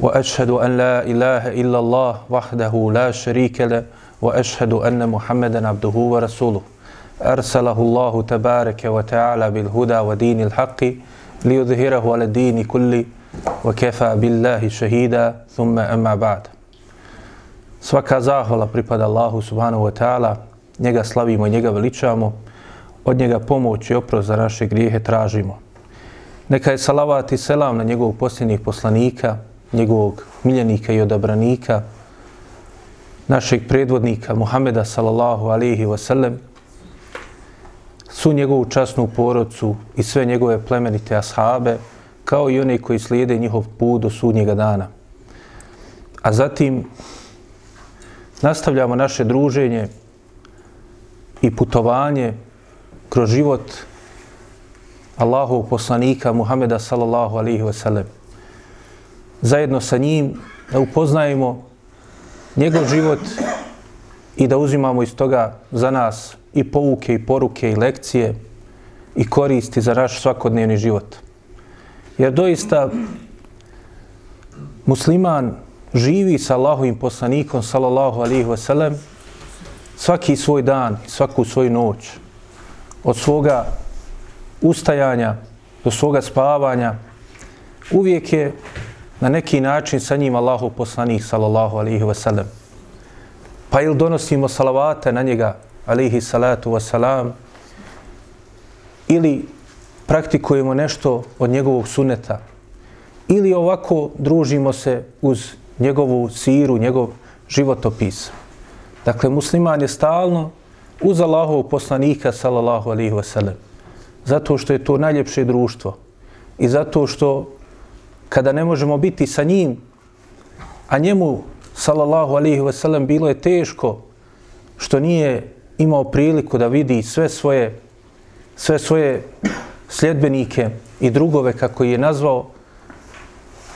واشهد ان لا اله الا الله وحده لا شريك له واشهد ان محمدا عبده ورسوله ارسله الله تبارك وتعالى بالهدى ودين الحق ليظهره على الدين كله وكفى بالله شهيدا ثم اما بعد Svaka zahvala pripada Allahu subhanahu wa ta'ala, njega slavimo i njega veličamo, od njega pomoć i oprost za naše grijehe tražimo. Neka je salavat i selam na njegovog posljednjih poslanika, njegovog miljenika i odabranika, našeg predvodnika Muhameda sallallahu alihi wasallam, su njegovu časnu porodcu i sve njegove plemenite ashabe, kao i one koji slijede njihov put do sudnjega dana. A zatim nastavljamo naše druženje i putovanje kroz život Allahovog poslanika Muhameda sallallahu alihi wasallam. Zajedno sa njim da upoznajemo njegov život i da uzimamo iz toga za nas i pouke i poruke i lekcije i koristi za naš svakodnevni život. Jer doista musliman živi sa Allahovim poslanikom sallallahu alihi wasallam svaki svoj dan, svaku svoju noć od svoga ustajanja do svoga spavanja, uvijek je na neki način sa njim Allahu poslanik, sallallahu alaihi wasallam. Pa ili donosimo salavate na njega, alaihi salatu wasalam, ili praktikujemo nešto od njegovog suneta, ili ovako družimo se uz njegovu siru, njegov životopis. Dakle, musliman je stalno uz Allahovog poslanika, sallallahu alihi wasallam zato što je to najljepše društvo i zato što kada ne možemo biti sa njim, a njemu, sallallahu alihi wasallam, bilo je teško što nije imao priliku da vidi sve svoje, sve svoje sljedbenike i drugove, kako je nazvao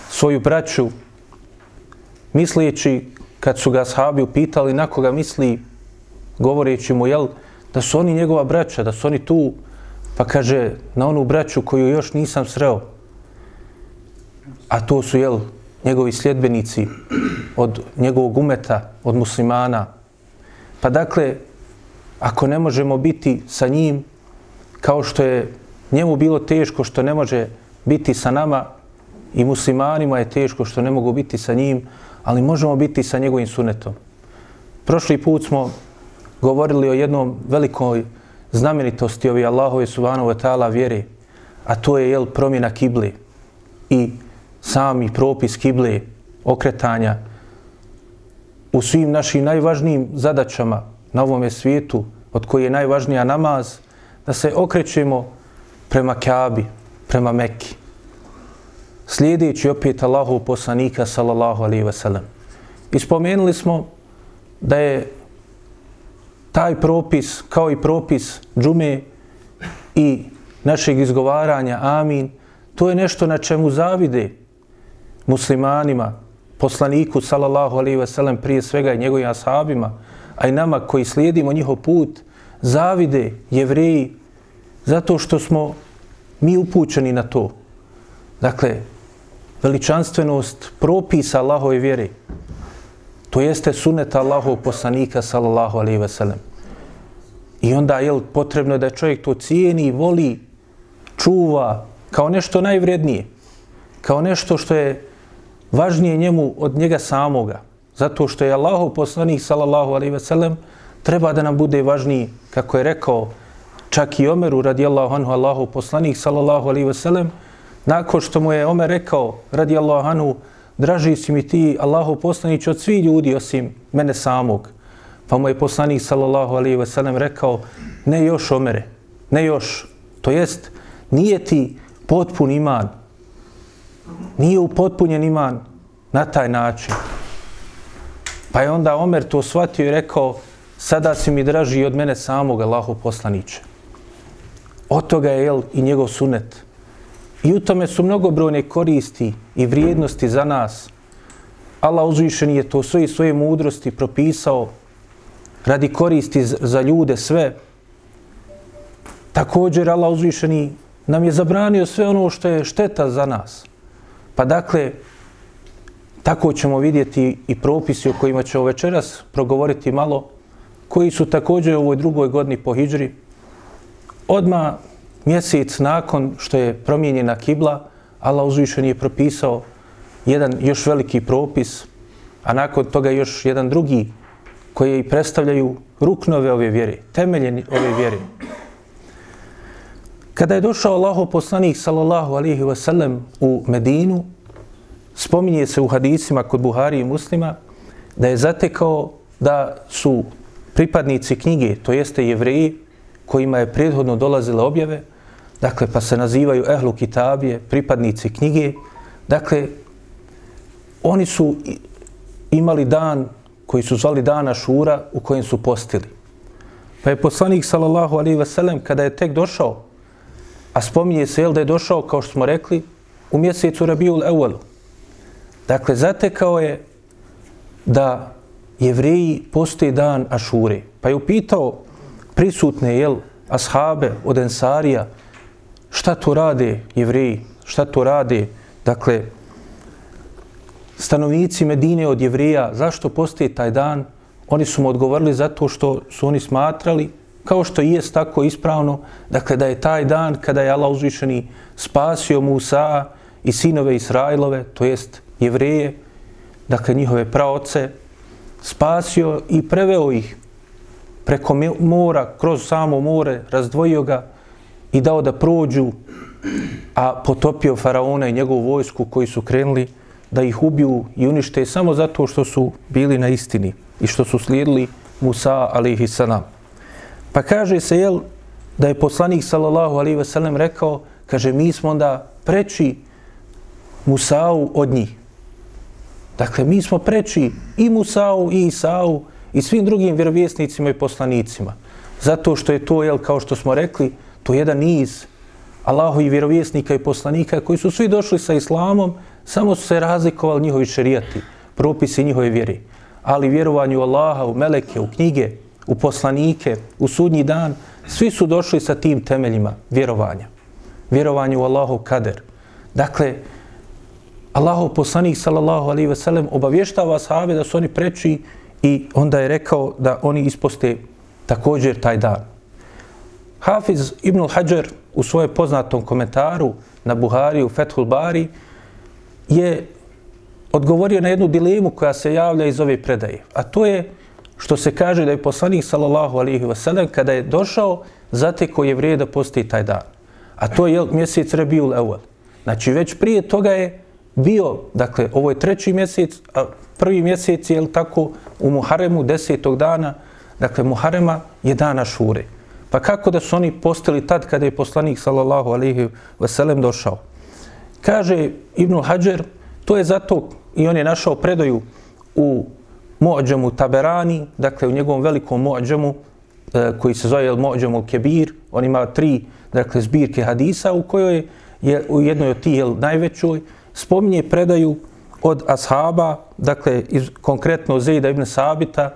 svoju braću, misleći, kad su ga sahabi upitali na koga misli, govoreći mu, jel, da su oni njegova braća, da su oni tu? Pa kaže, na onu braću koju još nisam sreo, a to su, jel, njegovi sljedbenici od njegovog umeta, od muslimana. Pa dakle, ako ne možemo biti sa njim, kao što je njemu bilo teško što ne može biti sa nama i muslimanima je teško što ne mogu biti sa njim, ali možemo biti sa njegovim sunetom. Prošli put smo govorili o jednom velikoj znamenitosti ovi Allahove subhanahu wa ta'ala vjere, a to je jel promjena kible i sami propis kible okretanja u svim našim najvažnijim zadaćama na ovome svijetu, od koje je najvažnija namaz, da se okrećemo prema Kaabi, prema Mekki. Slijedeći opet Allahu poslanika sallallahu alaihi ve sellem. Ispomenuli smo da je taj propis, kao i propis džume i našeg izgovaranja, amin, to je nešto na čemu zavide muslimanima, poslaniku, sallallahu alaihi ve sellem, prije svega i njegovim ashabima, a i nama koji slijedimo njihov put, zavide jevreji zato što smo mi upućeni na to. Dakle, veličanstvenost propisa Allahove vjere, To jeste sunet Allahov poslanika sallallahu alaihi ve sellem. I onda je potrebno da čovjek to cijeni, voli, čuva kao nešto najvrednije. Kao nešto što je važnije njemu od njega samoga. Zato što je Allahov poslanik sallallahu alaihi ve sellem treba da nam bude važniji, kako je rekao čak i Omeru radijallahu anhu Allahov poslanik sallallahu alaihi ve sellem, nakon što mu je Omer rekao radijallahu anhu draži si mi ti, Allahu poslanić, od svih ljudi osim mene samog. Pa mu je poslanik, sallallahu alaihi ve sellem, rekao, ne još omere, ne još. To jest, nije ti potpun iman, nije upotpunjen iman na taj način. Pa je onda Omer to shvatio i rekao, sada si mi draži od mene samog Allahu poslaniće. Od toga je jel, i njegov sunet. I u tome su mnogobrojne koristi i vrijednosti za nas. Allah uzvišen je to svoje svoje mudrosti propisao radi koristi za ljude sve. Također Allah uzvišeni nam je zabranio sve ono što je šteta za nas. Pa dakle, tako ćemo vidjeti i propisi o kojima ćemo večeras progovoriti malo, koji su također u ovoj drugoj godini po Hidžri. Odma mjesec nakon što je promijenjena kibla, Allah uzvišen je propisao jedan još veliki propis, a nakon toga još jedan drugi koji predstavljaju ruknove ove vjere, temelje ove vjere. Kada je došao Allahov poslanik sallallahu alaihi ve sellem u Medinu, spominje se u hadisima kod Buhari i muslima da je zatekao da su pripadnici knjige, to jeste jevreji, kojima je prethodno dolazile objave, dakle, pa se nazivaju ehlu kitabije, pripadnici knjige, dakle, oni su imali dan koji su zvali dana šura u kojem su postili. Pa je poslanik, sallallahu alaihi ve sellem, kada je tek došao, a spominje se, jel, da je došao, kao što smo rekli, u mjesecu Rabiul Ewalu. Dakle, zatekao je da jevreji postoji dan Ašure. Pa je upitao prisutne, jel, ashabe od Ensarija, šta to rade jevreji, šta to rade, dakle, stanovnici Medine od jevreja, zašto postoji taj dan? Oni su mu odgovorili zato što su oni smatrali, kao što je jest tako ispravno, da kada je taj dan kada je Allah uzvišeni spasio Musa i sinove Israilove, to jest jevreje, dakle, njihove praoce, spasio i preveo ih preko mora, kroz samo more, razdvojio ga i dao da prođu, a potopio faraona i njegovu vojsku koji su krenuli da ih ubiju i unište samo zato što su bili na istini i što su slijedili Musa alaihi salam. Pa kaže se, jel, da je poslanik sallallahu alaihi ve sellem rekao, kaže, mi smo onda preči Musa'u od njih. Dakle, mi smo preči i Musa'u i Isa'u i svim drugim vjerovjesnicima i poslanicima. Zato što je to, jel, kao što smo rekli, to je jedan niz Allahovi vjerovjesnika i poslanika koji su svi došli sa islamom, samo su se razlikovali njihovi šerijati, propisi njihove vjere. Ali vjerovanju u Allaha, u meleke, u knjige, u poslanike, u sudnji dan, svi su došli sa tim temeljima vjerovanja. Vjerovanje u Allahov kader. Dakle, Allahov poslanik, sallallahu alaihi ve sellem, obavještava sahabe da su oni preči i onda je rekao da oni isposte također taj dan. Hafiz ibn al-Hajar u svojem poznatom komentaru na Buhari u Fethul Bari je odgovorio na jednu dilemu koja se javlja iz ove predaje. A to je što se kaže da je poslanik sallallahu alaihi wa sallam kada je došao zate koji je vrijed da postoji taj dan. A to je mjesec Rebiul Evvel. Znači već prije toga je bio, dakle ovo je treći mjesec, a prvi mjesec je tako u Muharemu desetog dana, dakle Muharema je dana šure. Pa kako da su oni postali tad kada je poslanik sallallahu alaihi wa sallam došao? Kaže Ibn Hajar, to je zato i on je našao predaju u Mu'đemu Taberani, dakle u njegovom velikom Mu'đemu e, koji se zove Mu'đemu Kebir, on ima tri dakle, zbirke hadisa u kojoj je u jednoj od tih najvećoj spominje predaju od ashaba, dakle iz, konkretno Zejda ibn Sabita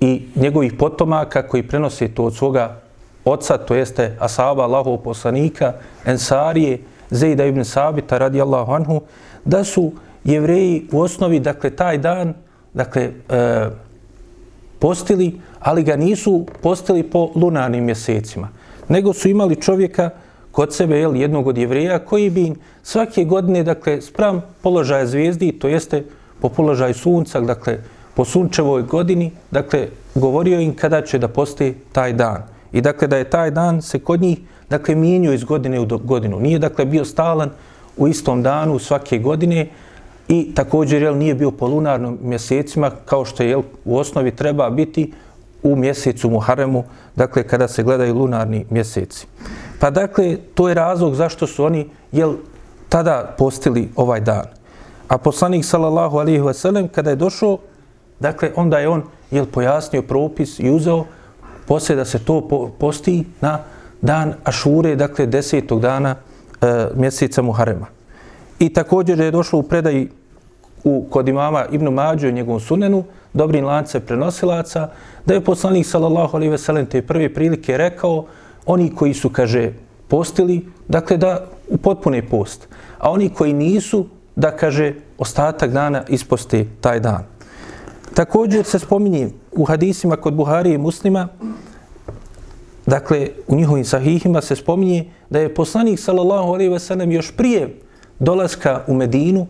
i njegovih potomaka koji prenose to od svoga oca, to jeste ashaba Allahov poslanika, Ensarije, Zejda ibn Sabita radijallahu anhu, da su jevreji u osnovi, dakle, taj dan, dakle, e, postili, ali ga nisu postili po lunarnim mjesecima, nego su imali čovjeka kod sebe, jel, jednog od jevreja, koji bi svake godine, dakle, spram položaja zvijezdi, to jeste po položaju sunca, dakle, po sunčevoj godini, dakle, govorio im kada će da postoji taj dan. I dakle, da je taj dan se kod njih dakle, mijenio iz godine u godinu. Nije, dakle, bio stalan u istom danu svake godine i također, jel, nije bio po lunarnom mjesecima, kao što je, jel, u osnovi treba biti u mjesecu Muharemu, dakle, kada se gledaju lunarni mjeseci. Pa, dakle, to je razlog zašto su oni, jel, tada postili ovaj dan. A poslanik, sallallahu alaihi wasallam, kada je došao, dakle, onda je on jel, pojasnio propis i uzeo poslije da se to po, posti na dan Ašure, dakle, desetog dana e, mjeseca Muharema. I također je došlo u predaji u, kod imama Ibnu Mađu i njegovom sunenu, dobrim lance prenosilaca, da je poslanik sallallahu alaihi ve sellem te prve prilike rekao oni koji su, kaže, postili, dakle da upotpune post. A oni koji nisu, da kaže, ostatak dana isposte taj dan. Također se spominje u hadisima kod Buhari i muslima, dakle, u njihovim sahihima se spominje da je poslanik sallallahu alaihi ve sellem još prije dolaska u Medinu,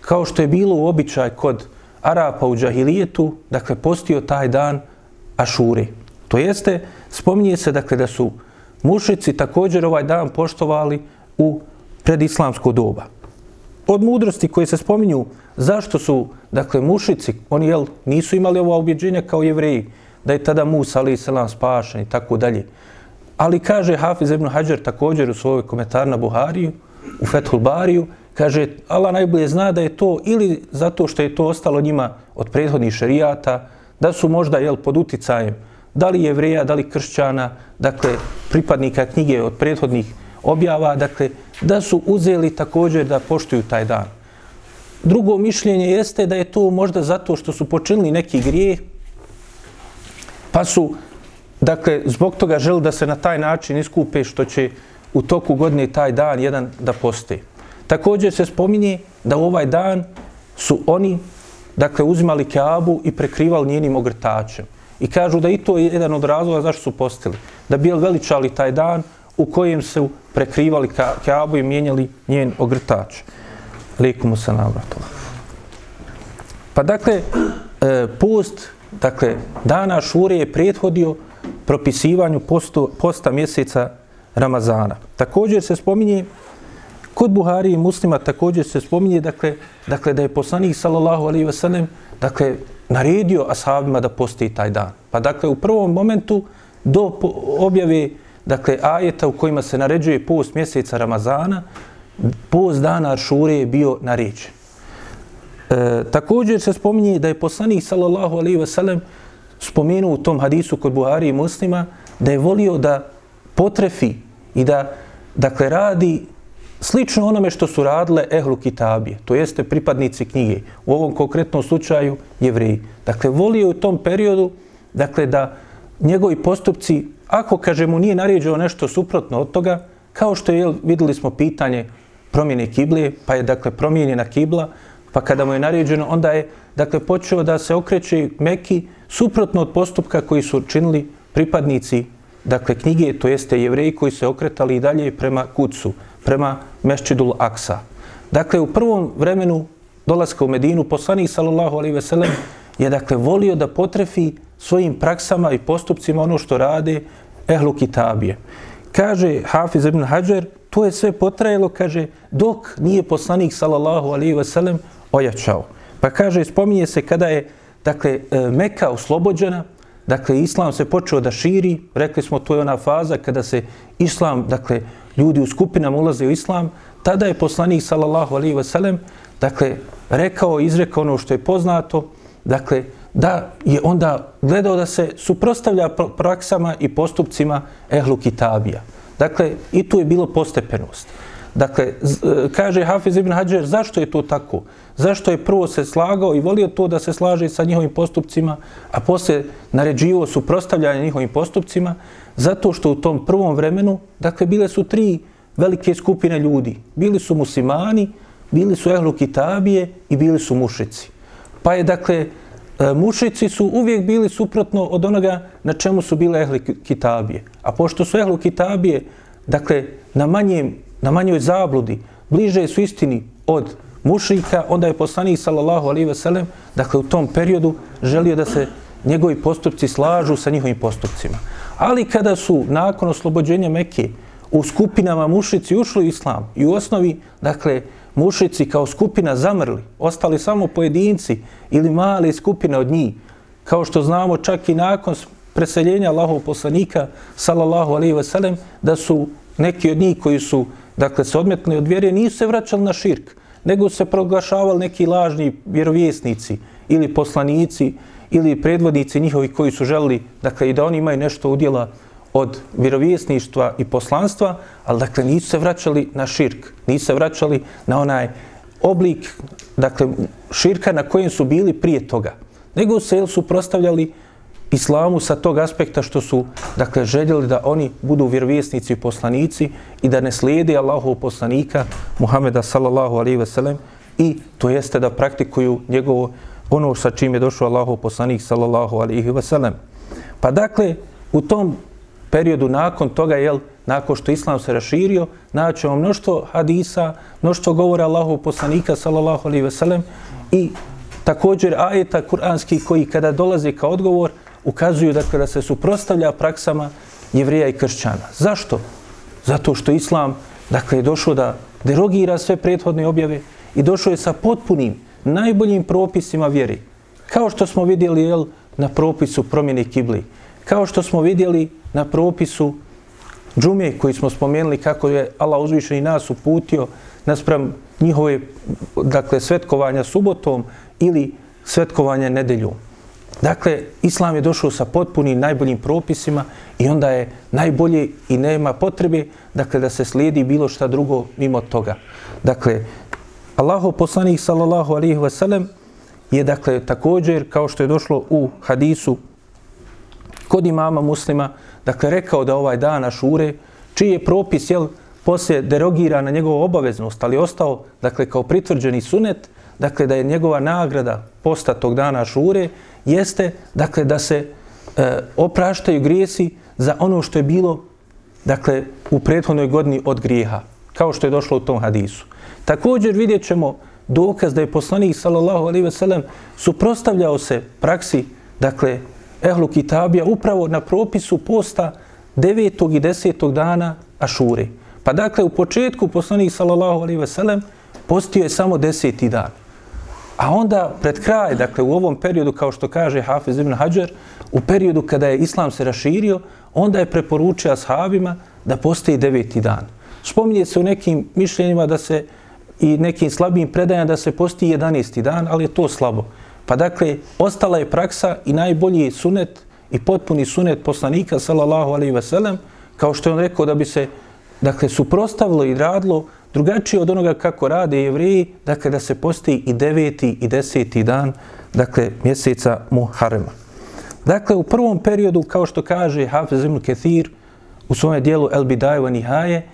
kao što je bilo u običaj kod Arapa u džahilijetu, dakle, postio taj dan Ašure. To jeste, spominje se, dakle, da su mušici također ovaj dan poštovali u predislamsko doba. Od mudrosti koje se spominju, zašto su, dakle, mušici, oni jel, nisu imali ovo objeđenja kao jevreji, da je tada Musa, ali i selam, spašen i tako dalje. Ali kaže Hafiz ibn Hajar također u svojoj komentar na Buhariju, u Fethul Bariju, kaže, Allah najbolje zna da je to ili zato što je to ostalo njima od prethodnih šerijata, da su možda jel, pod uticajem da li jevreja, da li kršćana, dakle, pripadnika knjige od prethodnih objava, dakle, da su uzeli također da poštuju taj dan. Drugo mišljenje jeste da je to možda zato što su počinili neki grijeh, pa su, dakle, zbog toga želi da se na taj način iskupe što će u toku godine taj dan jedan da postoji. Također se spominje da u ovaj dan su oni, dakle, uzimali keabu i prekrivali njenim ogrtačem. I kažu da i to je jedan od razloga zašto su postili. Da bi veličali taj dan u kojem su prekrivali keabu i mijenjali njen ogrtač. Lijeku mu se navratila. Pa dakle, e, post, dakle, dana šure je prethodio propisivanju postu, posta mjeseca Ramazana. Također se spominje Kod Buhari i muslima također se spominje dakle, dakle, da je poslanik sallallahu alaihi ve sellem dakle, naredio ashabima da posti taj dan. Pa dakle, u prvom momentu do objave dakle, ajeta u kojima se naređuje post mjeseca Ramazana, post dana Aršure je bio naređen. E, također se spominje da je poslanik sallallahu alaihi ve sellem spomenuo u tom hadisu kod Buhari i muslima da je volio da potrefi i da dakle radi slično onome što su radile ehlu kitabije, to jeste pripadnici knjige, u ovom konkretnom slučaju jevreji. Dakle, volio u tom periodu dakle, da njegovi postupci, ako kaže mu nije naređeno nešto suprotno od toga, kao što je, videli smo pitanje promjene kible, pa je dakle promijenjena kibla, pa kada mu je naređeno, onda je dakle počeo da se okreće Meki suprotno od postupka koji su činili pripadnici dakle knjige, to jeste jevreji koji se okretali i dalje prema kucu, prema Mešćidul Aksa. Dakle, u prvom vremenu dolaska u Medinu, poslanik sallallahu alaihi ve sellem je dakle volio da potrefi svojim praksama i postupcima ono što rade ehlu kitabije. Kaže Hafiz ibn Hajar, to je sve potrajalo, kaže, dok nije poslanik sallallahu alaihi ve sellem ojačao. Pa kaže, spominje se kada je dakle, e, Meka oslobođena, dakle, islam se počeo da širi, rekli smo, to je ona faza kada se islam, dakle, ljudi u skupinama ulaze u islam, tada je poslanik sallallahu alaihi ve sellem dakle, rekao, izrekao ono što je poznato, dakle, da je onda gledao da se suprostavlja praksama i postupcima ehlu kitabija. Dakle, i tu je bilo postepenost. Dakle, e, kaže Hafiz ibn Hajar, zašto je to tako? Zašto je prvo se slagao i volio to da se slaže sa njihovim postupcima, a posle naređivo suprostavljanje njihovim postupcima? Zato što u tom prvom vremenu, dakle, bile su tri velike skupine ljudi. Bili su muslimani, bili su ehlu kitabije i bili su mušici. Pa je, dakle, e, mušici su uvijek bili suprotno od onoga na čemu su bile ehli kitabije. A pošto su ehlu kitabije, dakle, na, manjem, na manjoj zabludi, bliže su istini od mušrika, onda je poslanik, sallallahu alaihi ve sellem, dakle, u tom periodu želio da se njegovi postupci slažu sa njihovim postupcima. Ali kada su nakon oslobođenja Mekke u skupinama mušici ušli u islam i u osnovi, dakle, mušici kao skupina zamrli, ostali samo pojedinci ili male skupine od njih, kao što znamo čak i nakon preseljenja Allahov poslanika, sallallahu alaihi ve sellem, da su neki od njih koji su, dakle, se odmetni od vjere, nisu se vraćali na širk, nego se proglašavali neki lažni vjerovjesnici ili poslanici ili predvodnici njihovi koji su želili dakle, i da oni imaju nešto udjela od vjerovjesništva i poslanstva, ali dakle nisu se vraćali na širk, nisu se vraćali na onaj oblik dakle, širka na kojem su bili prije toga. Nego se su prostavljali islamu sa tog aspekta što su dakle željeli da oni budu vjerovjesnici i poslanici i da ne slijede Allahov poslanika Muhameda sallallahu alejhi ve sellem i to jeste da praktikuju njegovo ono sa čim je došao Allahov poslanik sallallahu alejhi ve sellem. Pa dakle u tom periodu nakon toga jel nakon što islam se raširio naćemo mnoštvo hadisa, mnoštvo govora Allahov poslanika sallallahu alejhi ve sellem i također ajeta kuranski koji kada dolaze kao odgovor ukazuju dakle, da se suprostavlja praksama jevrija i kršćana. Zašto? Zato što islam dakle, je došao da derogira sve prethodne objave i došao je sa potpunim, najboljim propisima vjeri. Kao što smo vidjeli jel, na propisu promjene kibli. Kao što smo vidjeli na propisu džume koji smo spomenuli kako je Allah uzvišeni nas uputio naspram njihove dakle, svetkovanja subotom ili svetkovanja nedeljom. Dakle, Islam je došao sa potpunim najboljim propisima i onda je najbolje i nema potrebe dakle, da se slijedi bilo šta drugo mimo toga. Dakle, Allahov poslanik sallallahu alaihi wa sallam je dakle također kao što je došlo u hadisu kod imama muslima, dakle rekao da ovaj dan Ašure, čiji je propis jel, poslije derogira na njegovu obaveznost, ali ostao dakle kao pritvrđeni sunet, dakle da je njegova nagrada posta tog dana šure, jeste dakle da se e, opraštaju grijesi za ono što je bilo dakle u prethodnoj godini od grijeha kao što je došlo u tom hadisu. Također vidjet ćemo dokaz da je poslanik sallallahu alejhi ve sellem suprotstavljao se praksi dakle ehlu kitabija upravo na propisu posta 9. i 10. dana Ašure. Pa dakle u početku poslanik sallallahu alejhi ve sellem postio je samo 10. dan. A onda pred kraj, dakle u ovom periodu, kao što kaže Hafiz ibn Hajar, u periodu kada je islam se raširio, onda je preporučio ashabima da postoji deveti dan. Spominje se u nekim mišljenjima da se i nekim slabijim predajama da se postoji 11. dan, ali je to slabo. Pa dakle, ostala je praksa i najbolji sunet i potpuni sunet poslanika, sallallahu alaihi ve sellem, kao što je on rekao da bi se dakle, suprostavilo i radilo drugačije od onoga kako rade jevriji, dakle da se posti i deveti i deseti dan, dakle mjeseca Muharrema. Dakle, u prvom periodu, kao što kaže Hafiz ibn Kethir u svome dijelu El Bidaju Nihaje,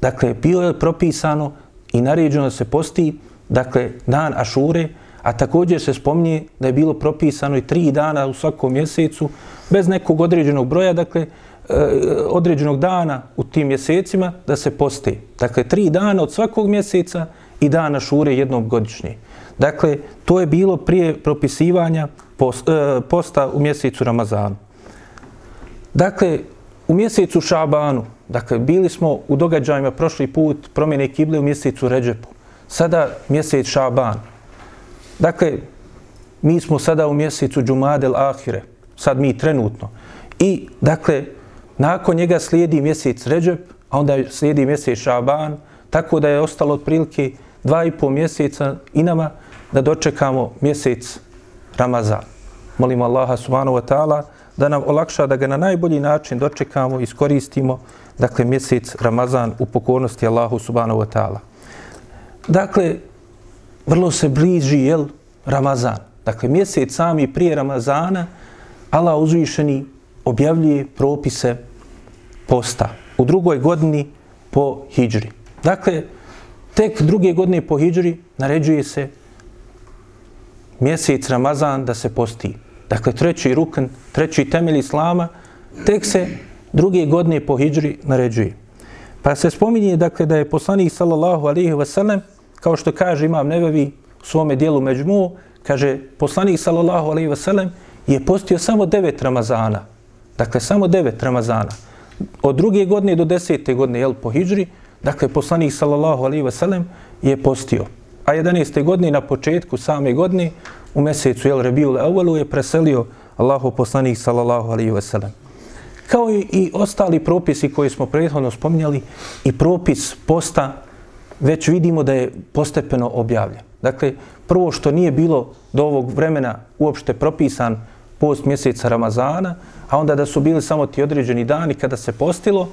dakle, bilo je propisano i naređeno da se posti, dakle, dan Ašure, a također se spominje da je bilo propisano i tri dana u svakom mjesecu, bez nekog određenog broja, dakle, Eh, određenog dana u tim mjesecima da se poste. Dakle, tri dana od svakog mjeseca i dana šure jednom godišnje. Dakle, to je bilo prije propisivanja eh, posta u mjesecu Ramazanu. Dakle, u mjesecu Šabanu, dakle, bili smo u događajima prošli put promjene kible u mjesecu Ređepu. Sada mjesec Šaban. Dakle, mi smo sada u mjesecu Džumadel Ahire. Sad mi trenutno. I, dakle, Nakon njega slijedi mjesec Ređep, a onda slijedi mjesec Šaban, tako da je ostalo otprilike dva i pol mjeseca i nama da dočekamo mjesec Ramazan. Molimo Allaha subhanahu wa ta'ala da nam olakša da ga na najbolji način dočekamo i iskoristimo, dakle, mjesec Ramazan u pokornosti Allahu subhanahu wa ta'ala. Dakle, vrlo se bliži, jel, Ramazan. Dakle, mjesec sami prije Ramazana, Allah uzvišeni objavljuje propise posta u drugoj godini po hijđri. Dakle, tek druge godine po hijđri naređuje se mjesec Ramazan da se posti. Dakle, treći rukn, treći temelj Islama, tek se druge godine po hijđri naređuje. Pa se spominje dakle, da je poslanik sallallahu alaihi wasallam, kao što kaže imam nebevi u svome dijelu Međmu, kaže poslanik sallallahu alaihi wasallam je postio samo devet Ramazana. Dakle, samo devet Ramazana od druge godine do desete godine, jel, po hijđri, dakle, poslanik sallallahu alaihi ve sellem je postio. A 11. godine na početku same godine, u mjesecu, jel, Rebiul Evalu je preselio Allahu poslanik sallallahu alaihi ve sellem. Kao i, i ostali propisi koji smo prethodno spominjali, i propis posta, već vidimo da je postepeno objavljen. Dakle, prvo što nije bilo do ovog vremena uopšte propisan post mjeseca Ramazana, a onda da su bili samo ti određeni dani kada se postilo,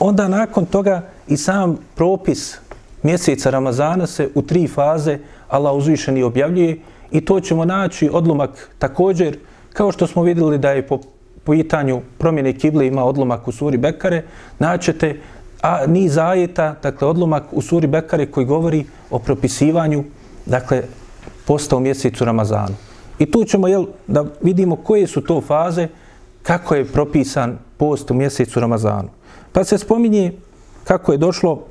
onda nakon toga i sam propis mjeseca Ramazana se u tri faze Allah uzvišeni objavljuje i to ćemo naći odlomak također, kao što smo vidjeli da je po pitanju promjene kible ima odlomak u suri Bekare, naćete a ni zajeta, dakle odlomak u suri Bekare koji govori o propisivanju, dakle, posta u mjesecu Ramazanu. I tu ćemo jel, da vidimo koje su to faze, kako je propisan post u mjesecu Ramazanu. Pa se spominje kako je došlo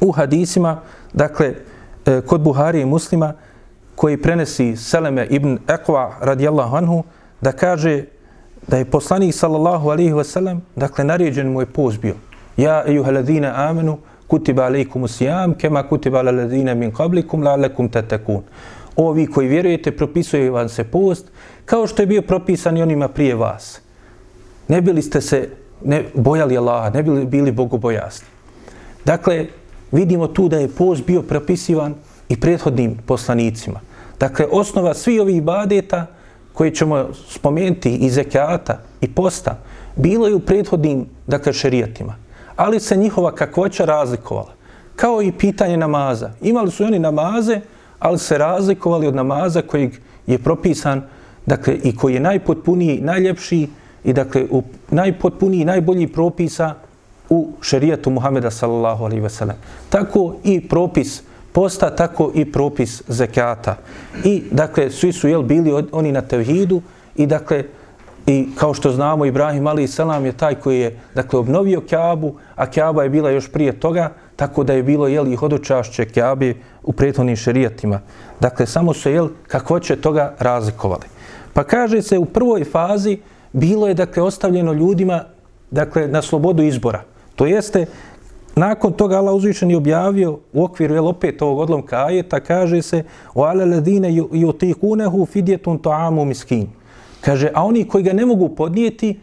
u hadisima, dakle, e, kod Buhari i muslima, koji prenesi Seleme ibn Ekva radijallahu anhu, da kaže da je poslanik sallallahu alaihi wasallam, dakle, naređen mu je post bio. Ja, ejuha ladina amenu, kutiba alaikum usijam, kema kutiba ala ladina min qablikum, la alaikum tatakun. Ovi koji vjerujete, propisuje vam se post, kao što je bio propisan i onima prije vas. Ne bili ste se ne bojali Allaha, ne bili, bili bogobojasni. Dakle, vidimo tu da je post bio propisivan i prethodnim poslanicima. Dakle, osnova svi ovih ibadeta koje ćemo spomenuti i zekijata i posta, bilo je u prethodnim, dakle, šerijatima. Ali se njihova kakvoća razlikovala. Kao i pitanje namaza. Imali su oni namaze, ali se razlikovali od namaza koji je propisan, dakle, i koji je najpotpuniji, najljepši, i dakle, u najpotpuniji, najbolji propisa u šerijatu Muhameda sallallahu alaihi ve sellem. Tako i propis posta, tako i propis zekata. I dakle, svi su jel, bili oni na tevhidu i dakle, i kao što znamo, Ibrahim Ali selam je taj koji je dakle, obnovio Kjabu, a Kjaba je bila još prije toga, tako da je bilo jel, i hodočašće Kjabe u prethodnim šerijatima. Dakle, samo su jel, kako će toga razlikovali. Pa kaže se u prvoj fazi, bilo je dakle ostavljeno ljudima dakle na slobodu izbora. To jeste nakon toga Allah uzvišen je objavio u okviru jel opet ovog odlomka ajeta kaže se o ale ledine yutikunehu fidjetun ta'amu miskin. Kaže a oni koji ga ne mogu podnijeti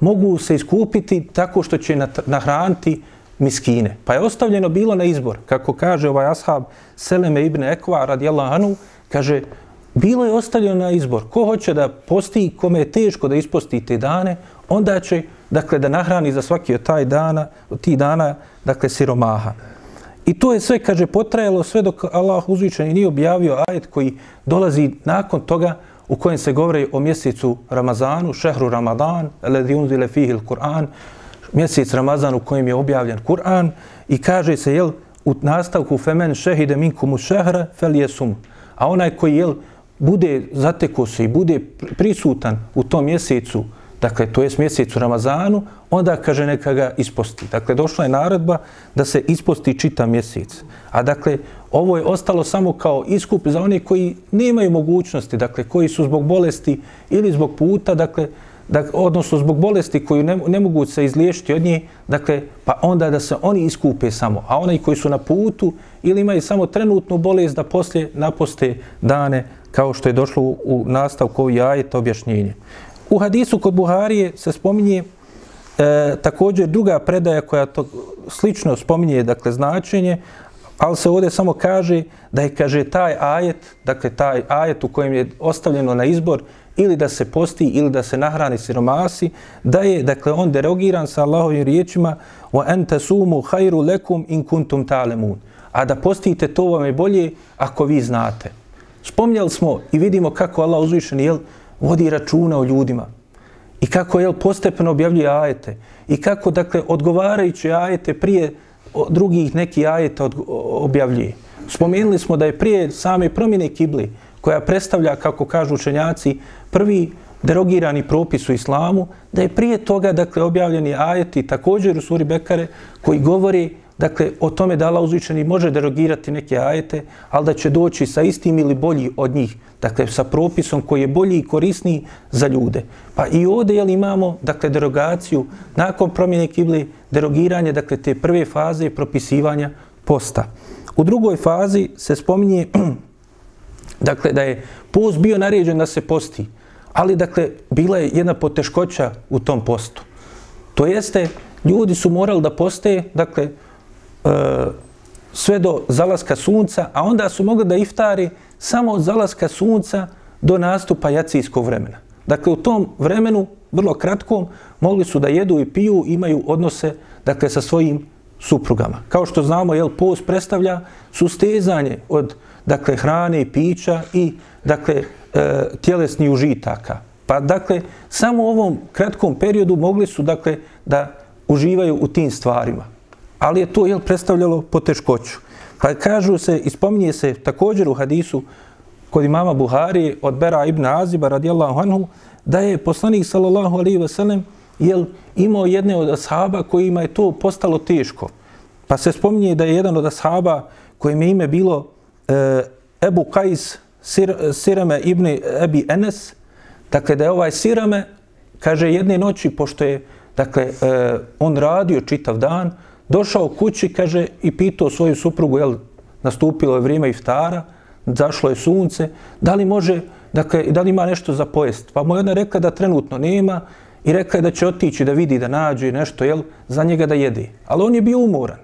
mogu se iskupiti tako što će nahraniti miskine. Pa je ostavljeno bilo na izbor. Kako kaže ovaj ashab Seleme ibn Ekva radijallahu anhu, kaže bilo je ostavljeno na izbor. Ko hoće da posti, kome je teško da isposti te dane, onda će dakle, da nahrani za svaki od taj dana, od tih dana, dakle, siromaha. I to je sve, kaže, potrajalo sve dok Allah uzvičan nije objavio ajet koji dolazi nakon toga u kojem se govori o mjesecu Ramazanu, šehru Ramadan, ledi unzile fihil Kur'an, mjesec Ramazan u kojem je objavljen Kur'an i kaže se, jel, u nastavku femen šehide minkumu šehra fel jesum. A onaj koji, jel, bude zateko se i bude prisutan u tom mjesecu, dakle, to je mjesecu Ramazanu, onda kaže neka ga isposti. Dakle, došla je naredba da se isposti čita mjesec. A dakle, ovo je ostalo samo kao iskup za one koji nemaju mogućnosti, dakle, koji su zbog bolesti ili zbog puta, dakle, dakle odnosno zbog bolesti koju ne, ne mogu se izliješiti od nje, dakle, pa onda da se oni iskupe samo. A oni koji su na putu ili imaju samo trenutnu bolest da poslije naposte dane kao što je došlo u, u nastavku ovih ajeta objašnjenje. U hadisu kod Buharije se spominje e, također druga predaja koja to slično spominje, dakle, značenje, ali se ovdje samo kaže da je, kaže, taj ajet, dakle, taj ajet u kojem je ostavljeno na izbor ili da se posti ili da se nahrani siromasi, da je, dakle, on derogiran sa Allahovim riječima wa anta sumu khairu lakum in kuntum ta'lamun. A da postite to vam je bolje ako vi znate. Spomnjali smo i vidimo kako Allah uzvišen jel, vodi računa o ljudima i kako je postepeno objavljuje ajete i kako dakle, odgovarajući ajete prije drugih neki ajeta objavljuje. Spomenuli smo da je prije same promjene kibli koja predstavlja, kako kažu učenjaci, prvi derogirani propis u islamu, da je prije toga dakle, objavljeni ajeti također u suri Bekare koji govori dakle, o tome da Allah uzvičeni može derogirati neke ajete, ali da će doći sa istim ili bolji od njih, dakle, sa propisom koji je bolji i korisniji za ljude. Pa i ovdje jel, imamo, dakle, derogaciju nakon promjene kibli, derogiranje, dakle, te prve faze propisivanja posta. U drugoj fazi se spominje, dakle, da je post bio naređen da se posti, ali, dakle, bila je jedna poteškoća u tom postu. To jeste, ljudi su morali da poste, dakle, E, sve do zalaska sunca, a onda su mogli da iftari samo od zalaska sunca do nastupa jacijskog vremena. Dakle, u tom vremenu, vrlo kratkom, mogli su da jedu i piju, imaju odnose dakle, sa svojim suprugama. Kao što znamo, jel, post predstavlja sustezanje od dakle, hrane i pića i dakle, e, tjelesnih užitaka. Pa dakle, samo u ovom kratkom periodu mogli su dakle, da uživaju u tim stvarima. Ali je to jel, predstavljalo poteškoću. Pa kažu se, ispominje se također u hadisu kod imama Buhari od Bera ibn Aziba radijallahu anhu, da je poslanik sallallahu alaihi ve sellem jel, imao jedne od ashaba kojima je to postalo teško. Pa se spominje da je jedan od ashaba kojim je ime bilo e, Ebu Kajs Sir, Sirame ibn Ebi Enes, dakle da je ovaj Sirame, kaže jedne noći, pošto je dakle, e, on radio čitav dan, došao kući, kaže, i pitao svoju suprugu, jel, nastupilo je vrijeme iftara, zašlo je sunce, da li može, dakle, da li ima nešto za pojest? Pa mu je ona rekla da trenutno nema i rekla je da će otići da vidi, da nađe nešto, jel, za njega da jede. Ali on je bio umoran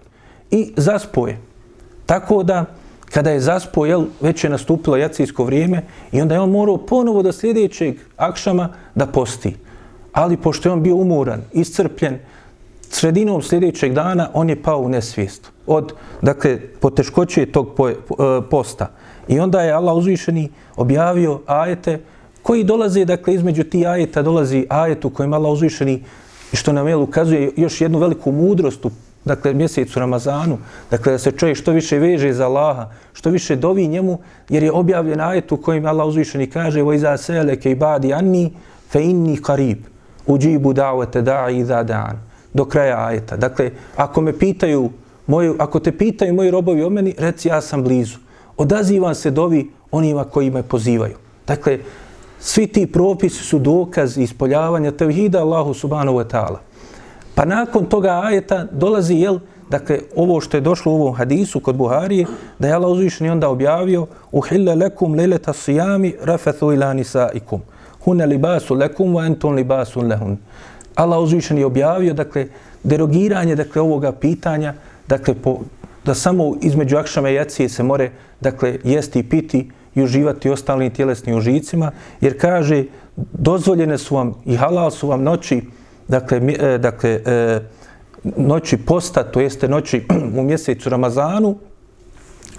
i zaspoje. Tako da, kada je zaspo, jel, već je nastupilo jacijsko vrijeme i onda je on morao ponovo do sljedećeg akšama da posti. Ali pošto je on bio umoran, iscrpljen, sredinom sljedećeg dana on je pao u nesvijest od, dakle, poteškoće tog e, posta. I onda je Allah uzvišeni objavio ajete koji dolaze, dakle, između ti ajeta dolazi ajet u kojem Allah uzvišeni što nam je ukazuje još jednu veliku mudrost u dakle, mjesecu Ramazanu, dakle, da se čovjek što više veže za Allaha, što više dovi njemu, jer je objavljen ajet u kojem Allah uzvišeni kaže وَإِذَا سَيَلَكَ عِبَادِ أَنِّي فَإِنِّي قَرِيبٌ uđibu davete da i da dan do kraja ajeta. Dakle, ako me pitaju, moju, ako te pitaju moji robovi o meni, reci ja sam blizu. Odazivam se dovi onima koji me pozivaju. Dakle, svi ti propisi su dokaz ispoljavanja tevhida Allahu subhanahu wa ta'ala. Pa nakon toga ajeta dolazi, jel, dakle, ovo što je došlo u ovom hadisu kod Buharije, da je Allah uzvišeni onda objavio uhille lekum leleta sijami rafethu ila nisaikum. Hune libasu lekum wa entum libasun lehun. Allah uzvišen je objavio, dakle, derogiranje, dakle, ovoga pitanja, dakle, po, da samo između akšama i jacije se more, dakle, jesti i piti i uživati ostalim tjelesnim užicima, jer kaže, dozvoljene su vam i halal su vam noći, dakle, e, dakle e, noći posta, to jeste noći u mjesecu Ramazanu,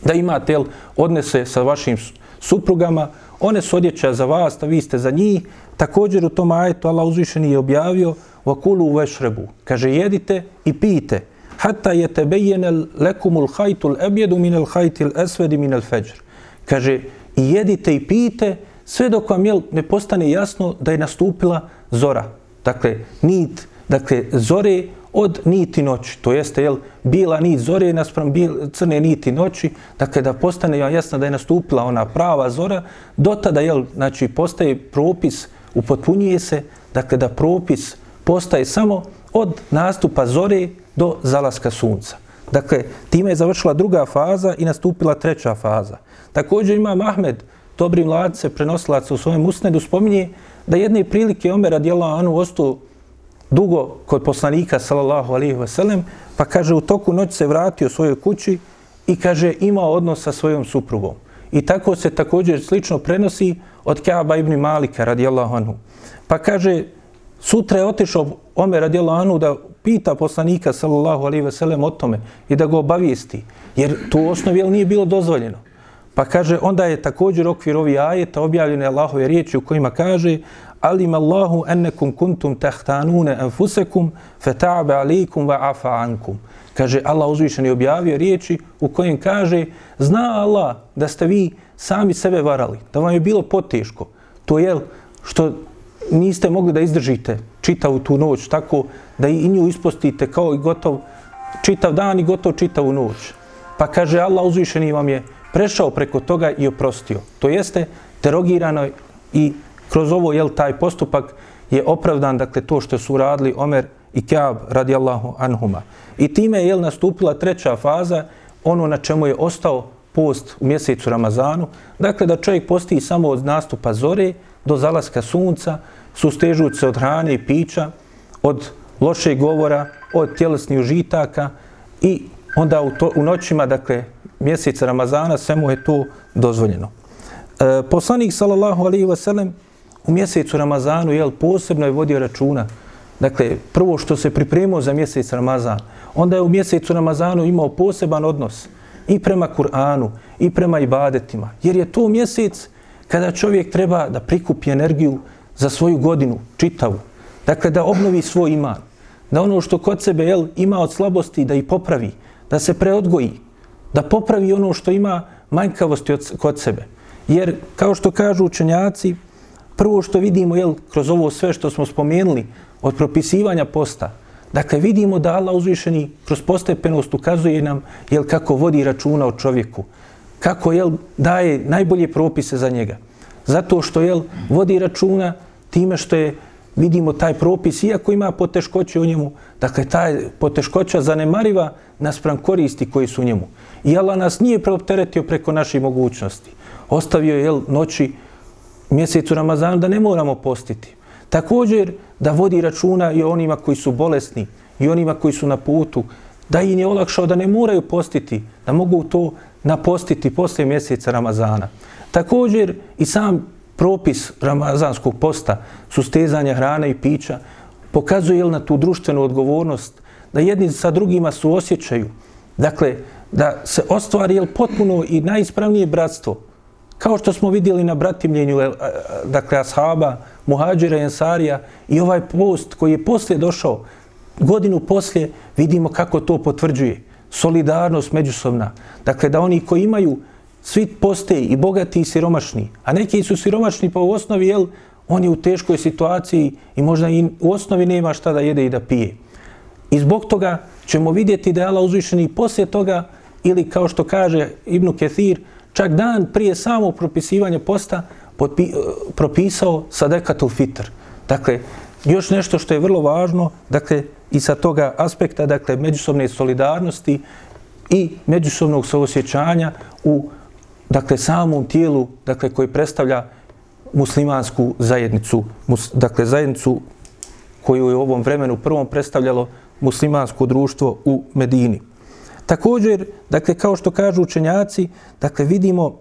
da imate jel, odnese sa vašim suprugama, one su odjeća za vas, a vi ste za njih. Također u tom ajetu Allah uzvišeni je objavio vakulu vešrebu. Kaže, jedite i pijte. Hatta je tebejene lekumul hajtul ebjedu minel hajtil esvedi minel feđr. Kaže, i jedite i pijte sve dok vam jel, ne postane jasno da je nastupila zora. Dakle, nit, dakle, zore od niti noći. To jeste, jel, bila nit zore naspram bil, crne niti noći. Dakle, da postane jasno da je nastupila ona prava zora, do tada, jel, znači, postaje propis, upotpunjuje se, dakle, da propis postaje samo od nastupa zore do zalaska sunca. Dakle, time je završila druga faza i nastupila treća faza. Također ima Mahmed, dobri mladce, prenosilac u svojem usnedu, spominje da jedne prilike Omer radijela Anu ostao dugo kod poslanika, sallallahu alaihi ve sellem, pa kaže, u toku noć se vratio svojoj kući i kaže, imao odnos sa svojom suprugom. I tako se također slično prenosi od Kaaba ibn Malika, radijallahu anhu. Pa kaže, sutra je otišao Omer radijallahu anhu da pita poslanika, sallallahu alaihi ve sellem o tome i da ga obavijesti. Jer to u osnovi nije bilo dozvoljeno. Pa kaže, onda je također okvir ovih ajeta objavljene Allahove riječi u kojima kaže alim Allahu ennekum kuntum tahtanune anfusakum feta'be alikum wa afa ankum. Kaže, Allah uzvišen je objavio riječi u kojim kaže zna Allah da ste vi sami sebe varali, da vam je bilo poteško. To je što niste mogli da izdržite čitavu tu noć tako da i nju ispostite kao i gotov čitav dan i gotov čitavu noć. Pa kaže, Allah uzvišeni vam je prešao preko toga i oprostio. To jeste derogirano i kroz ovo jel taj postupak je opravdan dakle to što su radili Omer i Kjab radijallahu anhuma. I time je jel nastupila treća faza, ono na čemu je ostao post u mjesecu Ramazanu, dakle da čovjek posti samo od nastupa zore do zalaska sunca, sustežući se od hrane i pića, od lošeg govora, od tjelesnih užitaka i onda u, to, u noćima, dakle, mjeseca Ramazana, sve mu je to dozvoljeno. E, poslanik, sallallahu alaihi wasallam, u mjesecu Ramazanu, jel, posebno je vodio računa. Dakle, prvo što se pripremio za mjesec Ramazan, onda je u mjesecu Ramazanu imao poseban odnos i prema Kur'anu, i prema ibadetima. Jer je to mjesec kada čovjek treba da prikupi energiju za svoju godinu, čitavu. Dakle, da obnovi svoj iman. Da ono što kod sebe jel, ima od slabosti, da i popravi. Da se preodgoji. Da popravi ono što ima manjkavosti od, kod sebe. Jer, kao što kažu učenjaci, prvo što vidimo jel, kroz ovo sve što smo spomenuli od propisivanja posta, dakle, vidimo da Allah uzvišeni kroz postepenost ukazuje nam jel, kako vodi računa o čovjeku. Kako jel, daje najbolje propise za njega. Zato što jel, vodi računa time što je vidimo taj propis, iako ima poteškoće u njemu, dakle, taj poteškoća zanemariva naspram koristi koji su u njemu. I Allah nas nije preopteretio preko naših mogućnosti. Ostavio je jel, noći mjesecu Ramazanu da ne moramo postiti. Također da vodi računa i onima koji su bolesni i onima koji su na putu, da im je olakšao da ne moraju postiti, da mogu to napostiti posle mjeseca Ramazana. Također i sam propis ramazanskog posta, sustezanja hrane i pića, pokazuje na tu društvenu odgovornost, da jedni sa drugima su osjećaju, dakle, da se ostvari jel, potpuno i najispravnije bratstvo, kao što smo vidjeli na bratimljenju, e, e, dakle, ashaba, muhađira i ensarija, i ovaj post koji je poslije došao, godinu poslije, vidimo kako to potvrđuje. Solidarnost međusobna. Dakle, da oni koji imaju svi poste i bogati i siromašni, a neki su siromašni pa u osnovi, jel, on je u teškoj situaciji i možda i u osnovi nema šta da jede i da pije. I zbog toga ćemo vidjeti da je Allah uzvišeni poslije toga, ili kao što kaže Ibnu Kethir, čak dan prije samog propisivanja posta potpi, eh, propisao sadekatul fitr. Dakle, još nešto što je vrlo važno, dakle, i sa toga aspekta, dakle, međusobne solidarnosti i međusobnog soosjećanja u dakle samom tijelu dakle koji predstavlja muslimansku zajednicu mus, dakle zajednicu koju je u ovom vremenu prvom predstavljalo muslimansko društvo u Medini. Također, dakle, kao što kažu učenjaci, dakle, vidimo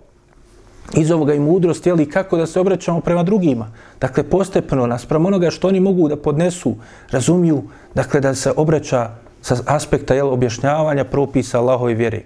iz ovoga i mudrost, jeli, kako da se obraćamo prema drugima. Dakle, postepeno nas, prema onoga što oni mogu da podnesu, razumiju, dakle, da se obraća sa aspekta jel, objašnjavanja propisa Allahove vjere.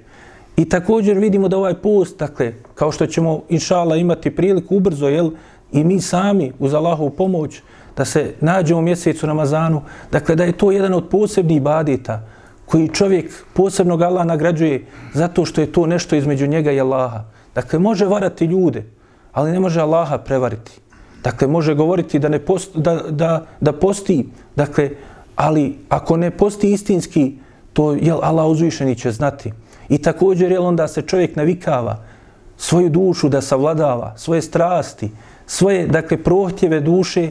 I također vidimo da ovaj post, dakle, kao što ćemo inšala imati priliku ubrzo, jel, i mi sami uz Allahovu pomoć, da se nađemo u mjesecu Ramazanu, dakle, da je to jedan od posebnih badita koji čovjek posebno ga Allah nagrađuje zato što je to nešto između njega i Allaha. Dakle, može varati ljude, ali ne može Allaha prevariti. Dakle, može govoriti da, ne post, da, da, da posti, dakle, ali ako ne posti istinski, to je Allah uzvišeni će znati. I također jel, onda se čovjek navikava svoju dušu da savladava, svoje strasti, svoje, dakle, prohtjeve duše,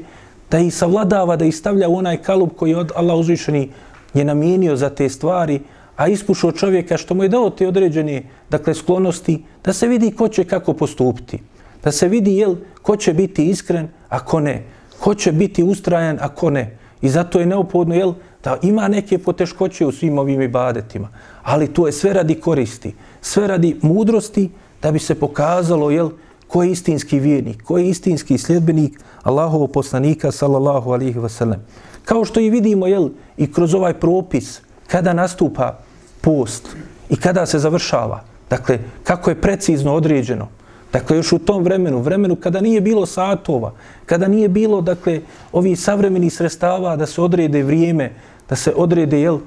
da ih savladava, da ih stavlja u onaj kalup koji od Allah uzvišeni je namijenio za te stvari, a iskušao čovjeka što mu je dao te određene, dakle, sklonosti, da se vidi ko će kako postupiti. Da se vidi jel, ko će biti iskren, a ko ne. Ko će biti ustrajan, a ko ne. I zato je neophodno, jel, da ima neke poteškoće u svim ovim ibadetima, ali to je sve radi koristi, sve radi mudrosti da bi se pokazalo jel, ko je istinski vjernik, ko je istinski sljedbenik Allahovog poslanika sallallahu alihi wasallam. Kao što i vidimo jel, i kroz ovaj propis kada nastupa post i kada se završava, dakle kako je precizno određeno, Dakle, još u tom vremenu, vremenu kada nije bilo satova, kada nije bilo, dakle, ovi savremeni sredstava da se odrede vrijeme, da se odrede jel,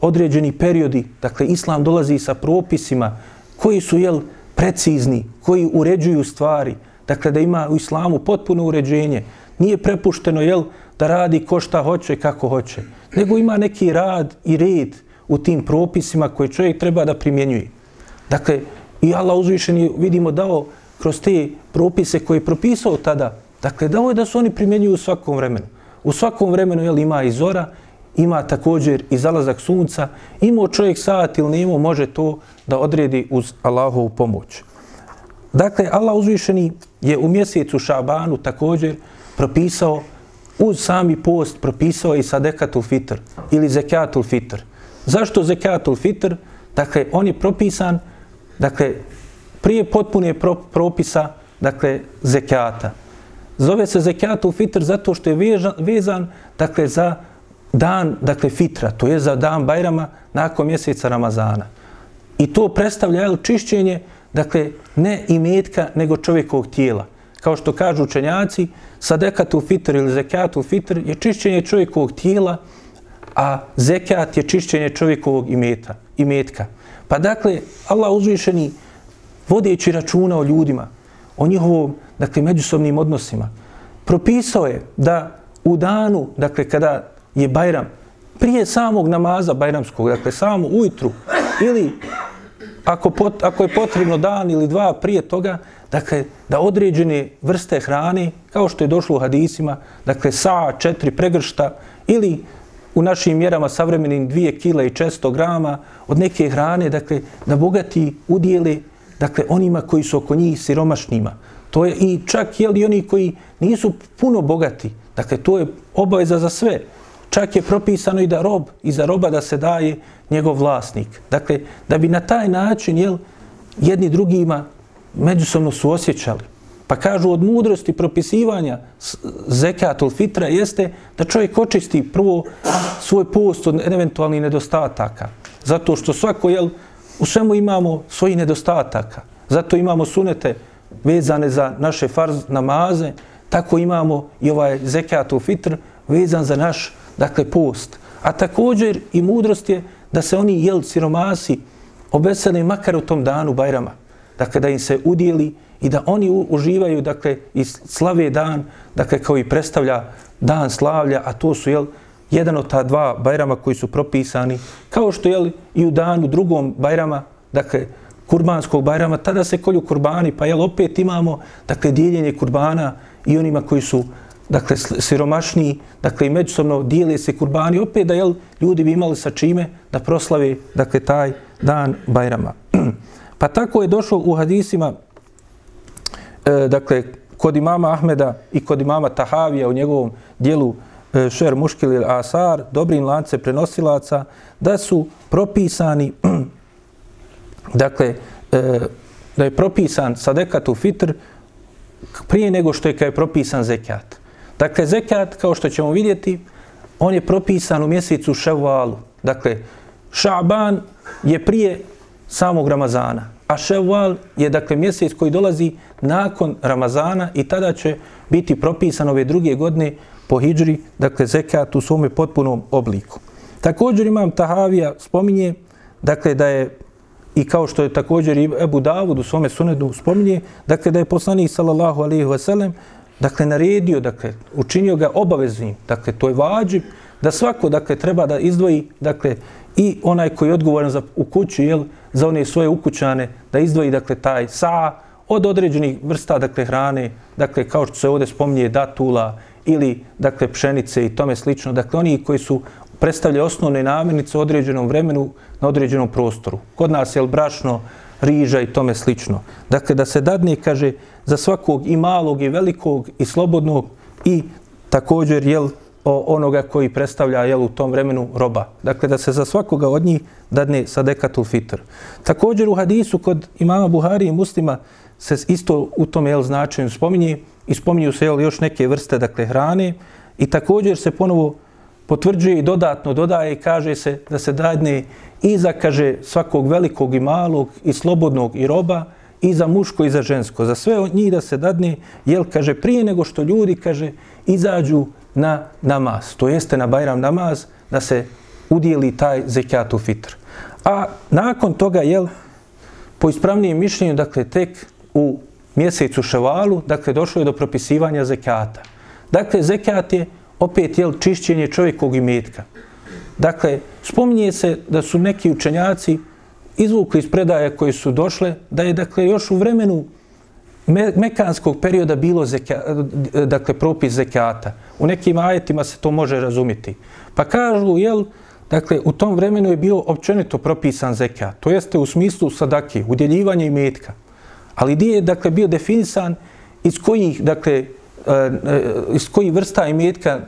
određeni periodi, dakle islam dolazi sa propisima koji su jel, precizni, koji uređuju stvari, dakle da ima u islamu potpuno uređenje, nije prepušteno jel, da radi ko šta hoće, kako hoće, nego ima neki rad i red u tim propisima koje čovjek treba da primjenjuje. Dakle, i Allah uzvišeni vidimo dao kroz te propise koje je propisao tada, dakle dao je da su oni primjenjuju u svakom vremenu. U svakom vremenu jel, ima i zora, ima također i zalazak sunca, imao čovjek sat ili nemo, može to da odredi uz Allahovu pomoć. Dakle, Allah uzvišeni je u mjesecu Šabanu također propisao uz sami post, propisao i sadekatul fitr ili zekatul fitr. Zašto zekatul fitr? dakle, on je propisan, dakle, prije potpune pro, propisa, dakle, zekata. Zove se zekatul fitr zato što je vezan, vezan, dakle, za dan, dakle, fitra, to je za dan Bajrama nakon mjeseca Ramazana. I to predstavlja čišćenje, dakle, ne imetka, nego čovjekovog tijela. Kao što kažu učenjaci, sadekatu fitr ili zekatu fitr je čišćenje čovjekovog tijela, a zekat je čišćenje čovjekovog imeta, imetka. Pa dakle, Allah uzvišeni, vodeći računa o ljudima, o njihovom, dakle, međusobnim odnosima, propisao je da u danu, dakle, kada je Bajram, prije samog namaza Bajramskog, dakle, samo ujutru, ili ako, pot, ako je potrebno dan ili dva prije toga, dakle, da određene vrste hrane, kao što je došlo u hadisima, dakle, sa četiri pregršta ili u našim mjerama savremenim dvije kila i često grama od neke hrane, dakle, da bogati udijeli, dakle, onima koji su oko njih siromašnima. To je i čak jeli oni koji nisu puno bogati. Dakle, to je obaveza za sve. Čak je propisano i da rob, i za roba da se daje njegov vlasnik. Dakle, da bi na taj način, jel, jedni drugima međusobno su osjećali. Pa kažu od mudrosti propisivanja zekatul fitra jeste da čovjek očisti prvo svoj post od eventualnih nedostataka. Zato što svako, jel, u svemu imamo svojih nedostataka. Zato imamo sunete vezane za naše farz namaze, tako imamo i ovaj zekatul fitr vezan za naš, dakle, post. A također i mudrost je da se oni, jel, siromasi, obesele makar u tom danu Bajrama. Dakle, da im se udijeli i da oni uživaju, dakle, i slave dan, dakle, kao i predstavlja dan slavlja, a to su, jel, jedan od ta dva Bajrama koji su propisani, kao što, jel, i u danu drugom Bajrama, dakle, kurbanskog Bajrama, tada se kolju kurbani, pa, jel, opet imamo, dakle, dijeljenje kurbana i onima koji su, dakle, siromašni, dakle, i međusobno dijele se kurbani, opet da, jel, ljudi bi imali sa čime da proslave, dakle, taj dan Bajrama. Pa tako je došlo u hadisima, e, dakle, kod imama Ahmeda i kod imama Tahavija u njegovom dijelu e, Šer Muškil il Asar, dobrim lance prenosilaca, da su propisani, dakle, e, da je propisan sadekatu fitr prije nego što je kada je propisan zekat. Dakle, zekat, kao što ćemo vidjeti, on je propisan u mjesecu Ševalu. Dakle, Šaban je prije samog Ramazana. A Ševal je dakle mjesec koji dolazi nakon Ramazana i tada će biti propisan ove druge godine po hijđri, dakle zekat u svome potpunom obliku. Također imam Tahavija spominje, dakle da je i kao što je također i Ebu Davud u svome sunedu spominje, dakle da je poslanik sallallahu alaihi wasallam dakle naredio, dakle učinio ga obaveznim, dakle to je vađib, da svako dakle treba da izdvoji dakle i onaj koji je odgovoran za u kuću, jel za one svoje ukućane da izdvoji dakle taj sa od određenih vrsta dakle hrane dakle kao što se ovdje spominje datula ili dakle pšenice i tome slično. Dakle oni koji su predstavljaju osnovne namirnice u određenom vremenu na određenom prostoru. Kod nas je brašno riža i tome slično. Dakle da se dadne kaže za svakog i malog i velikog i slobodnog i također jel o onoga koji predstavlja jel, u tom vremenu roba. Dakle, da se za svakoga od njih dadne sadekatul fitr. Također u hadisu kod imama Buhari i muslima se isto u tom jel, značaju spominje i spominju se jel, još neke vrste dakle, hrane i također se ponovo potvrđuje i dodatno dodaje i kaže se da se dadne i za kaže, svakog velikog i malog i slobodnog i roba i za muško i za žensko. Za sve od njih da se dadne, jel, kaže, prije nego što ljudi, kaže, izađu na namaz, to jeste na Bajram namaz, da se udijeli taj zekatu fitr. A nakon toga, jel, po ispravnijem mišljenju, dakle, tek u mjesecu ševalu, dakle, došlo je do propisivanja zekata. Dakle, zekat je opet, jel, čišćenje čovjekog imetka. Dakle, spominje se da su neki učenjaci izvukli iz predaja koji su došle, da je, dakle, još u vremenu me, mekanskog perioda bilo zeka, dakle, propis zekata. U nekim ajetima se to može razumjeti. Pa kažu, jel, dakle, u tom vremenu je bio općenito propisan zekat. To jeste u smislu sadake, udjeljivanja i metka. Ali gdje je, dakle, bio definisan iz kojih, dakle, e, e, iz kojih vrsta i metka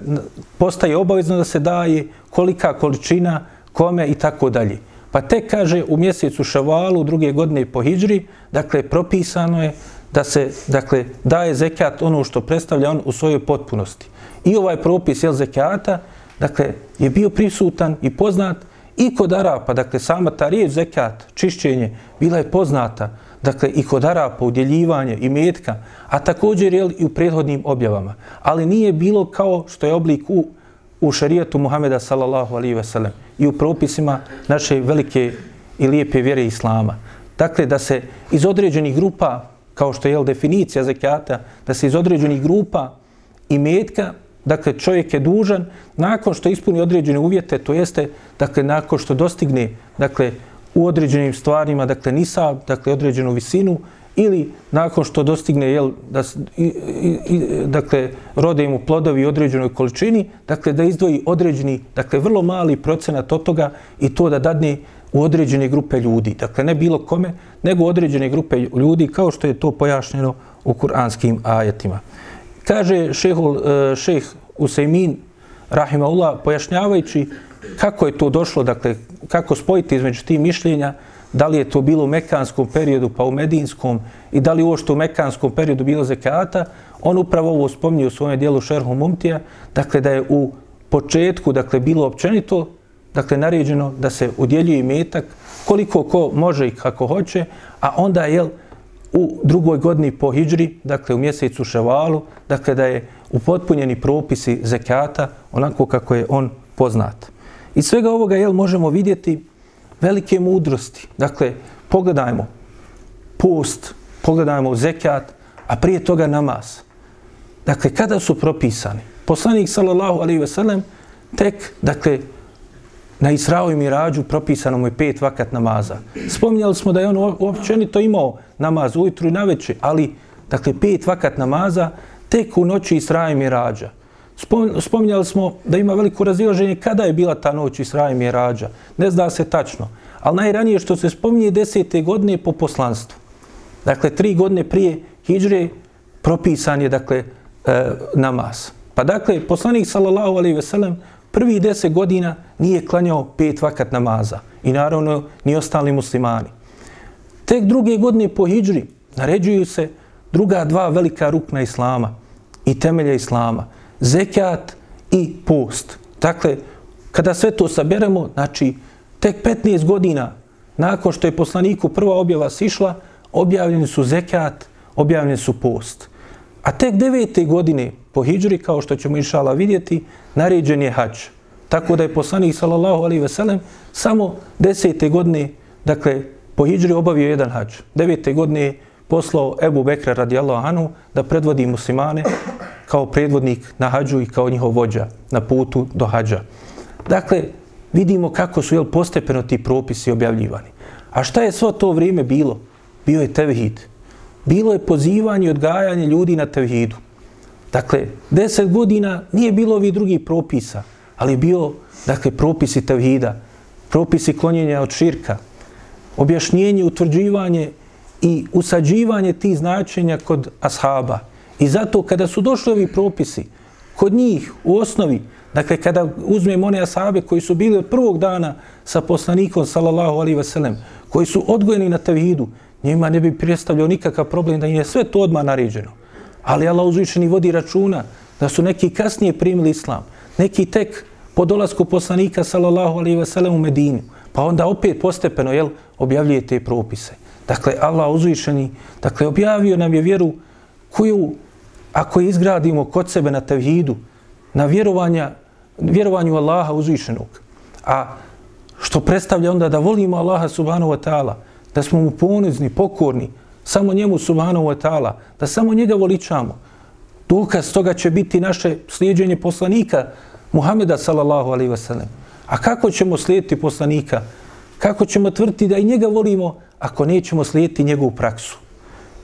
postaje obavezno da se daje, kolika količina, kome i tako dalje. Pa tek kaže u mjesecu ševalu druge godine po Hidžri, dakle, propisano je da se, dakle, daje zekat ono što predstavlja on u svojoj potpunosti. I ovaj propis, jel, zekata, dakle, je bio prisutan i poznat i kod Arapa, dakle, sama ta riječ zekat, čišćenje, bila je poznata, dakle, i kod Arapa, udjeljivanje i metka, a također, jel, i u prethodnim objavama. Ali nije bilo kao što je oblik u, u šarijetu Muhameda, sallallahu alihi ve sellem, i u propisima naše velike i lijepe vjere Islama. Dakle, da se iz određenih grupa, kao što je jel, definicija zekijata, da se iz određenih grupa i metka Dakle, čovjek je dužan nakon što ispuni određene uvjete, to jeste, dakle, nakon što dostigne, dakle, u određenim stvarima, dakle, nisa, dakle, određenu visinu, ili nakon što dostigne, jel, da, i, i, i, dakle, rode mu plodovi u određenoj količini, dakle, da izdvoji određeni, dakle, vrlo mali procenat od toga i to da dadne u određene grupe ljudi. Dakle, ne bilo kome, nego određene grupe ljudi, kao što je to pojašnjeno u kuranskim ajetima. Kaže šehol, e, šeh Usejmin, rahimahullah, pojašnjavajući kako je to došlo, dakle, kako spojiti između tih mišljenja, da li je to bilo u mekanskom periodu pa u medinskom i da li ovo što u mekanskom periodu bilo zekata, on upravo ovo spominje u svojem dijelu Šerhu Mumtija, dakle da je u početku, dakle, bilo općenito, dakle, naređeno da se udjeljuje metak koliko ko može i kako hoće, a onda jel, u drugoj godini po hijđri, dakle u mjesecu ševalu, dakle da je upotpunjeni propisi zekata onako kako je on poznat. I svega ovoga jel, možemo vidjeti velike mudrosti. Dakle, pogledajmo post, pogledajmo zekat, a prije toga namaz. Dakle, kada su propisani? Poslanik, sallallahu alaihi ve sellem, tek, dakle, na Israo i Mirađu propisano mu je pet vakat namaza. Spominjali smo da je on općenito imao namaz ujutru i naveče, ali dakle pet vakat namaza tek u noći Isra i Mirađa. Spominjali smo da ima veliko razilaženje kada je bila ta noć Isra i Mirađa. Ne zna se tačno. Ali najranije što se spominje desete godine po poslanstvu. Dakle, tri godine prije Hidžre propisan je dakle, e, namaz. Pa dakle, poslanik sallallahu alaihi ve sellem prvi deset godina nije klanjao pet vakat namaza i naravno ni ostali muslimani. Tek druge godine po hijđri naređuju se druga dva velika rukna islama i temelja islama, zekat i post. Dakle, kada sve to saberemo, znači, tek 15 godina nakon što je poslaniku prva objava sišla, objavljeni su zekat, objavljeni su post. A tek devete godine po hijđri, kao što ćemo inšala vidjeti, naređen je hađ. Tako da je poslanik sallallahu alaihi ve sellem samo desete godine, dakle, po hijđri obavio jedan hađ. Devete godine je poslao Ebu Bekra radijallahu anhu da predvodi muslimane kao predvodnik na hađu i kao njihov vođa na putu do hađa. Dakle, vidimo kako su jel, postepeno ti propisi objavljivani. A šta je svo to vrijeme bilo? Bio je tevhid. Bilo je pozivanje i odgajanje ljudi na tevhidu. Dakle, deset godina nije bilo ovih drugih propisa, ali bio, dakle, propisi tevhida, propisi klonjenja od širka, objašnjenje, utvrđivanje i usađivanje tih značenja kod ashaba. I zato kada su došli ovi propisi, kod njih u osnovi, dakle kada uzmemo one ashabe koji su bili od prvog dana sa poslanikom, sallallahu alaihi ve sellem, koji su odgojeni na tevhidu, njima ne bi predstavljao nikakav problem da im je sve to odmah naređeno. Ali Allah uzvišeni vodi računa da su neki kasnije primili islam, neki tek po dolasku poslanika sallallahu alaihi ve sellem u Medinu, pa onda opet postepeno jel objavljuje te propise. Dakle Allah uzvišeni, dakle objavio nam je vjeru koju ako izgradimo kod sebe na tevhidu, na vjerovanja, vjerovanju Allaha uzvišenog, a što predstavlja onda da volimo Allaha subhanahu wa ta'ala, da smo mu ponizni, pokorni, samo njemu subhanahu wa ta'ala, da samo njega voličamo. Dokaz toga će biti naše slijedženje poslanika Muhameda sallallahu alaihi wa sallam. A kako ćemo slijediti poslanika? Kako ćemo tvrti da i njega volimo ako nećemo slijediti njegovu praksu?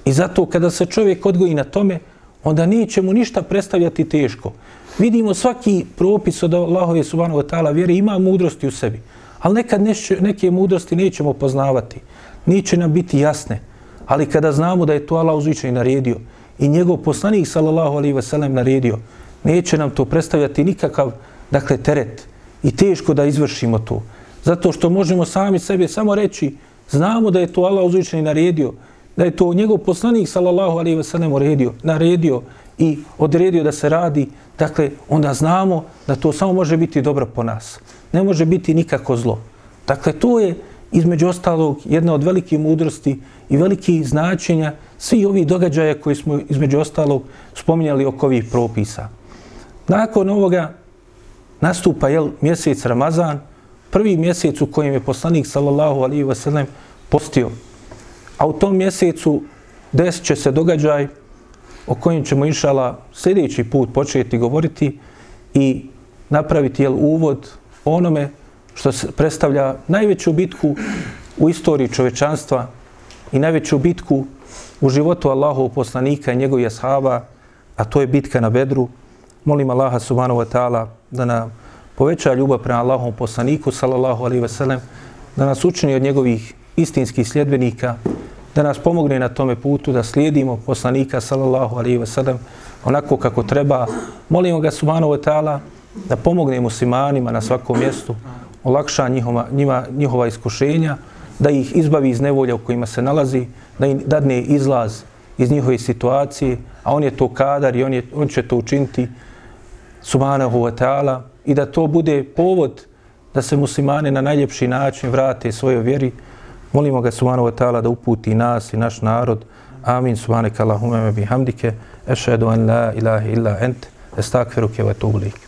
I zato kada se čovjek odgoji na tome, onda neće mu ništa predstavljati teško. Vidimo svaki propis od Allahove subhanahu wa ta'ala vjere ima mudrosti u sebi. Ali nekad neće, neke mudrosti nećemo poznavati. Neće nam biti jasne. Ali kada znamo da je to Allah uzvičaj naredio i njegov poslanik sallallahu alaihi wa naredio, neće nam to predstavljati nikakav dakle, teret i teško da izvršimo to. Zato što možemo sami sebe samo reći, znamo da je to Allah uzvičaj naredio, da je to njegov poslanik sallallahu alaihi ve sellem naredio i odredio da se radi, dakle onda znamo da to samo može biti dobro po nas. Ne može biti nikako zlo. Dakle to je između ostalog jedna od velikih mudrosti i veliki značenja svi ovi događaja koji smo između ostalog spominjali oko ovih propisa. Nakon ovoga nastupa jel, mjesec Ramazan, prvi mjesec u kojem je poslanik sallallahu alaihi wa sallam postio. A u tom mjesecu desit će se događaj o kojem ćemo inšala sljedeći put početi govoriti i napraviti jel, uvod onome što se predstavlja najveću bitku u istoriji čovečanstva i najveću bitku u životu Allahov poslanika i njegovih ashaba, a to je bitka na Bedru. Molim Allaha subhanahu wa ta'ala da nam poveća ljubav prema Allahom poslaniku, sallallahu alaihi ve sellem, da nas učini od njegovih istinskih sljedbenika, da nas pomogne na tome putu, da slijedimo poslanika, sallallahu alaihi ve sellem, onako kako treba. Molimo ga subhanahu wa ta'ala da pomogne muslimanima na svakom mjestu, olakša njihova, njima, njihova iskušenja, da ih izbavi iz nevolja u kojima se nalazi, da im dadne izlaz iz njihove situacije, a on je to kadar i on, je, on će to učiniti subhanahu wa ta'ala i da to bude povod da se muslimani na najljepši način vrate svojoj vjeri. Molimo ga subhanahu wa ta'ala da uputi nas i naš narod. Amin. subhanahu wa me bihamdike. Ešhedu an la ilaha illa ent. Estakfiruke wa